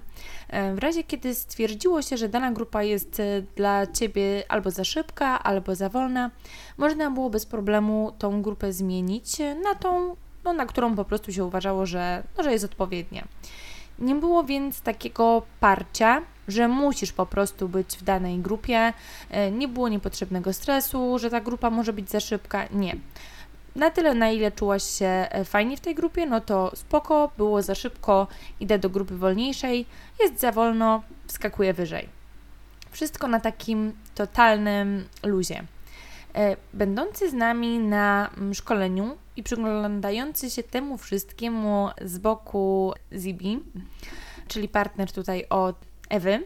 e, w razie kiedy stwierdziło się, że dana grupa jest dla Ciebie albo za szybka, albo za wolna, można było bez problemu tą grupę zmienić na tą, no, na którą po prostu się uważało, że, no, że jest odpowiednia. Nie było więc takiego parcia, że musisz po prostu być w danej grupie. E, nie było niepotrzebnego stresu, że ta grupa może być za szybka. Nie. Na tyle, na ile czułaś się e, fajnie w tej grupie, no to spoko, było za szybko, idę do grupy wolniejszej, jest za wolno, wskakuję wyżej. Wszystko na takim totalnym luzie. E, będący z nami na mm, szkoleniu i przyglądający się temu wszystkiemu z boku Zibi, czyli partner tutaj od Ewy,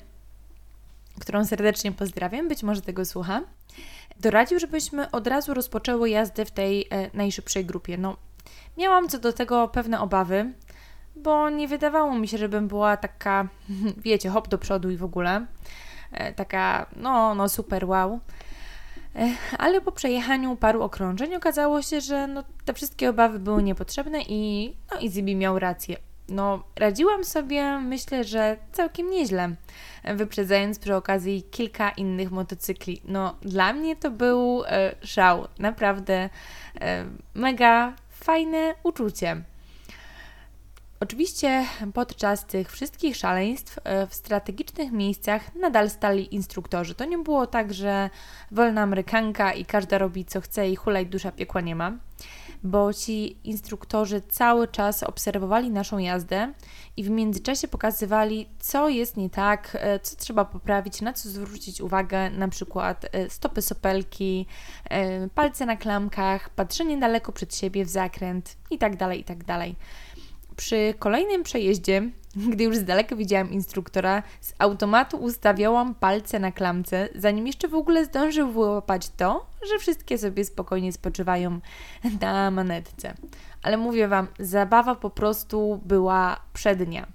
którą serdecznie pozdrawiam, być może tego słucha, doradził, żebyśmy od razu rozpoczęły jazdę w tej e, najszybszej grupie. No, miałam co do tego pewne obawy, bo nie wydawało mi się, żebym była taka, wiecie, hop do przodu i w ogóle. E, taka, no, no super wow. E, ale po przejechaniu paru okrążeń okazało się, że no, te wszystkie obawy były niepotrzebne i, no, i Zibi miał rację. No, radziłam sobie, myślę, że całkiem nieźle, wyprzedzając przy okazji kilka innych motocykli. No, dla mnie to był e, szał, naprawdę e, mega fajne uczucie. Oczywiście podczas tych wszystkich szaleństw e, w strategicznych miejscach nadal stali instruktorzy. To nie było tak, że wolna Amerykanka i każda robi co chce i hulaj dusza piekła nie ma bo ci instruktorzy cały czas obserwowali naszą jazdę i w międzyczasie pokazywali, co jest nie tak, e, co trzeba poprawić, na co zwrócić uwagę, na przykład e, stopy sopelki, e, palce na klamkach, patrzenie daleko przed siebie w zakręt itd., tak itd. Tak Przy kolejnym przejeździe gdy już z daleka widziałam instruktora, z automatu ustawiałam palce na klamce, zanim jeszcze w ogóle zdążył wyłapać to, że wszystkie sobie spokojnie spoczywają na manetce. Ale mówię Wam, zabawa po prostu była przednia.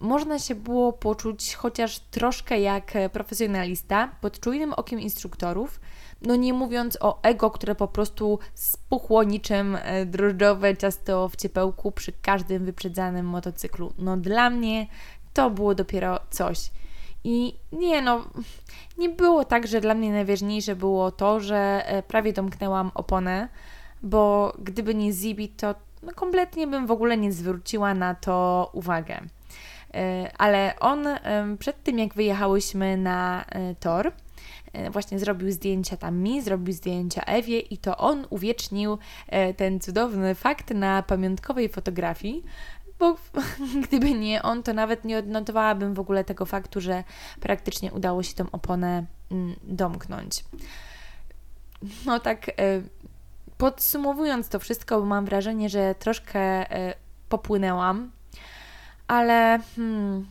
Można się było poczuć chociaż troszkę jak profesjonalista pod czujnym okiem instruktorów, no nie mówiąc o ego, które po prostu spuchło niczym e, drożdżowe ciasto w ciepełku przy każdym wyprzedzanym motocyklu. No dla mnie to było dopiero coś. I nie no, nie było tak, że dla mnie najważniejsze było to, że e, prawie domknęłam oponę, bo gdyby nie Zibi, to no kompletnie bym w ogóle nie zwróciła na to uwagę. E, ale on przed tym, jak wyjechałyśmy na tor, właśnie zrobił zdjęcia tam mi, zrobił zdjęcia Ewie i to on uwiecznił e, ten cudowny fakt na pamiątkowej fotografii, bo gdyby nie on, to nawet nie odnotowałabym w ogóle tego faktu, że praktycznie udało się tą oponę mm, domknąć. No tak, e, podsumowując to wszystko, mam wrażenie, że troszkę popłynęłam, ale hmm,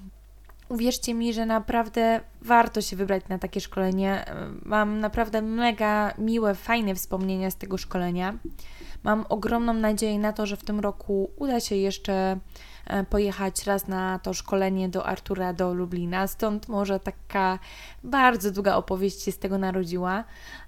uwierzcie mi, że naprawdę warto się wybrać na takie szkolenie. Mam naprawdę mega miłe, fajne wspomnienia z tego szkolenia. Mam ogromną nadzieję na to, że w tym roku uda się jeszcze e, pojechać raz na to szkolenie do Artura do Lublina. Stąd może taka bardzo długa opowieść się z tego narodziła,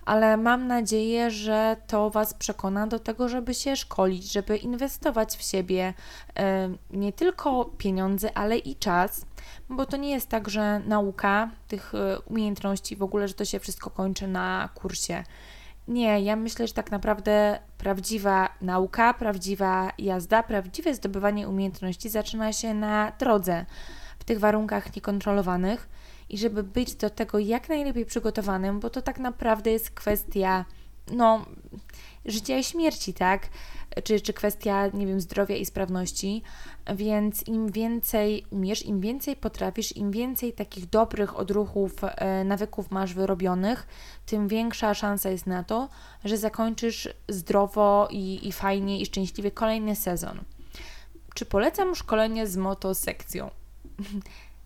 ale mam nadzieję, że to Was przekona do tego, żeby się szkolić, żeby inwestować w siebie e, nie tylko pieniądze, ale i czas bo to nie jest tak, że nauka tych e, umiejętności, w ogóle, że to się wszystko kończy na kursie. Nie, ja myślę, że tak naprawdę prawdziwa nauka, prawdziwa jazda, prawdziwe zdobywanie umiejętności zaczyna się na drodze, w tych warunkach niekontrolowanych. I żeby być do tego jak najlepiej przygotowanym, bo to tak naprawdę jest kwestia, no, życia i śmierci, tak? Czy, czy kwestia, nie wiem, zdrowia i sprawności. Więc im więcej umiesz, im więcej potrafisz, im więcej takich dobrych odruchów, e, nawyków masz wyrobionych, tym większa szansa jest na to, że zakończysz zdrowo i, i fajnie i szczęśliwie kolejny sezon. czy polecam szkolenie z motosekcją?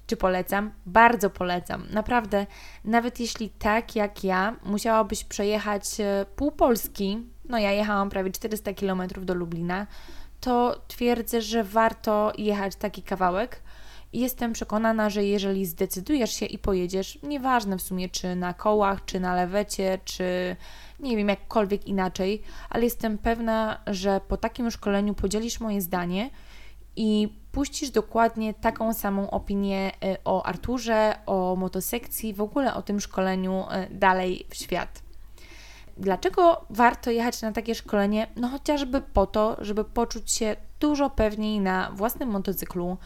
Czy polecam? Bardzo polecam. Naprawdę, nawet jeśli tak jak ja, musiałabyś przejechać e, pół Polski, no ja jechałam prawie 400 km do Lublina, to twierdzę, że warto jechać taki kawałek. Jestem przekonana, że jeżeli zdecydujesz się i pojedziesz, nieważne w sumie czy na kołach, czy na lewecie, czy nie wiem, jakkolwiek inaczej, ale jestem pewna, że po takim szkoleniu podzielisz moje zdanie i puścisz dokładnie taką samą opinię e, o Arturze, o motosekcji, w ogóle o tym szkoleniu e, dalej w świat. Dlaczego warto jechać na takie szkolenie? No chociażby po to, żeby poczuć się dużo pewniej na własnym motocyklu,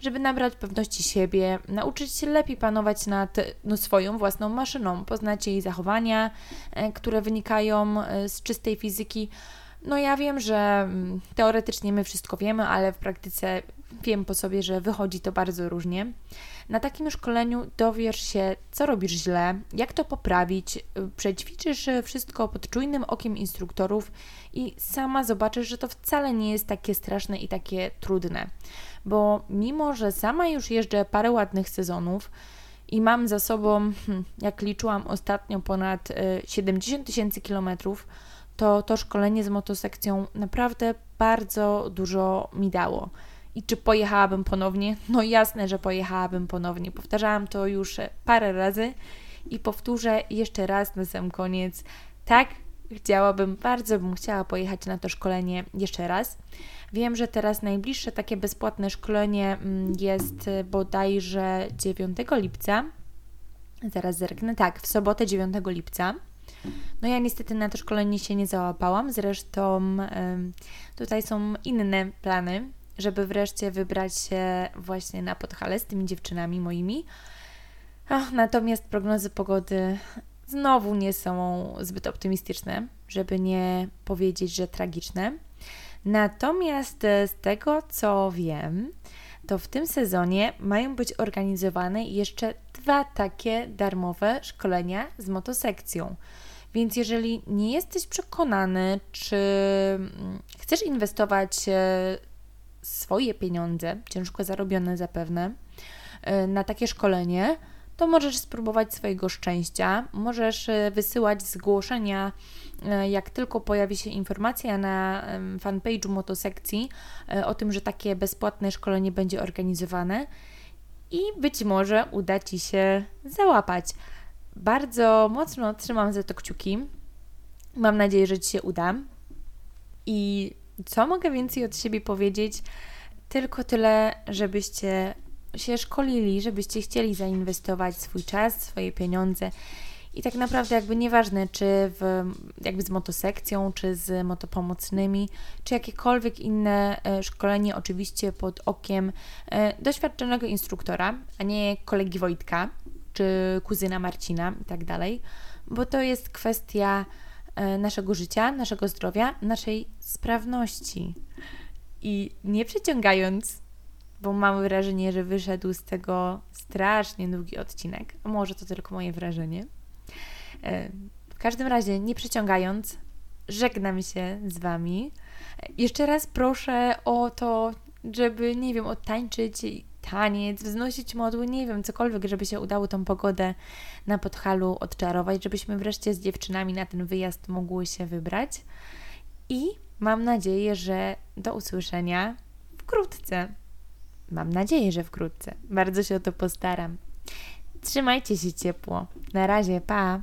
żeby nabrać pewności siebie, nauczyć się lepiej panować nad no, swoją własną maszyną, poznać jej zachowania, e, które wynikają z czystej fizyki. No ja wiem, że mm, teoretycznie my wszystko wiemy, ale w praktyce wiem po sobie, że wychodzi to bardzo różnie. Na takim szkoleniu dowiesz się, co robisz źle, jak to poprawić, y, przećwiczysz wszystko pod czujnym okiem instruktorów i sama zobaczysz, że to wcale nie jest takie straszne i takie trudne. Bo mimo, że sama już jeżdżę parę ładnych sezonów, i mam za sobą, hmm, jak liczyłam ostatnio, ponad 70 y, tysięcy kilometrów, to to szkolenie z motosekcją naprawdę bardzo dużo mi dało. I czy pojechałabym ponownie? No jasne, że pojechałabym ponownie. Powtarzałam to już parę razy i powtórzę jeszcze raz na sam koniec. Tak, chciałabym, bardzo bym chciała pojechać na to szkolenie jeszcze raz. Wiem, że teraz najbliższe takie bezpłatne szkolenie mm, jest bodajże 9 lipca. Zaraz zerknę. Tak, w sobotę 9 lipca. No ja niestety na to szkolenie się nie załapałam, zresztą tutaj są inne plany, żeby wreszcie wybrać się właśnie na Podhale z tymi dziewczynami moimi. Ach, natomiast prognozy pogody znowu nie są zbyt optymistyczne, żeby nie powiedzieć, że tragiczne. Natomiast e, z tego co wiem, to w tym sezonie mają być organizowane jeszcze dwa takie darmowe szkolenia z motosekcją. Więc jeżeli nie jesteś przekonany, czy mm, chcesz inwestować e, swoje pieniądze, ciężko zarobione zapewne, e, na takie szkolenie, to możesz spróbować swojego szczęścia. Możesz e, wysyłać zgłoszenia, jak tylko pojawi się informacja na fanpage'u motosekcji o tym, że takie bezpłatne szkolenie będzie organizowane i być może uda Ci się załapać. Bardzo mocno trzymam za to kciuki. Mam nadzieję, że Ci się uda. I co mogę więcej od siebie powiedzieć? Tylko tyle, żebyście się szkolili, żebyście chcieli zainwestować swój czas, swoje pieniądze. I tak naprawdę jakby nieważne, czy w, jakby z motosekcją, czy z motopomocnymi, czy jakiekolwiek inne e, szkolenie, oczywiście pod okiem e, doświadczonego instruktora, a nie kolegi Wojtka, czy kuzyna Marcina i tak dalej, bo to jest kwestia naszego życia, naszego zdrowia, naszej sprawności. I nie przeciągając, bo mam wrażenie, że wyszedł z tego strasznie długi odcinek, może to tylko moje wrażenie. E, w każdym razie, nie przeciągając, żegnam się z Wami. Jeszcze raz proszę o to, żeby, nie wiem, odtańczyć taniec, wznosić modły, nie wiem, cokolwiek, żeby się udało tą pogodę na Podhalu odczarować, żebyśmy wreszcie z dziewczynami na ten wyjazd mogły się wybrać. I mam nadzieję, że do usłyszenia wkrótce. Mam nadzieję, że wkrótce. Bardzo się o to postaram. Trzymajcie się ciepło. Na razie, pa!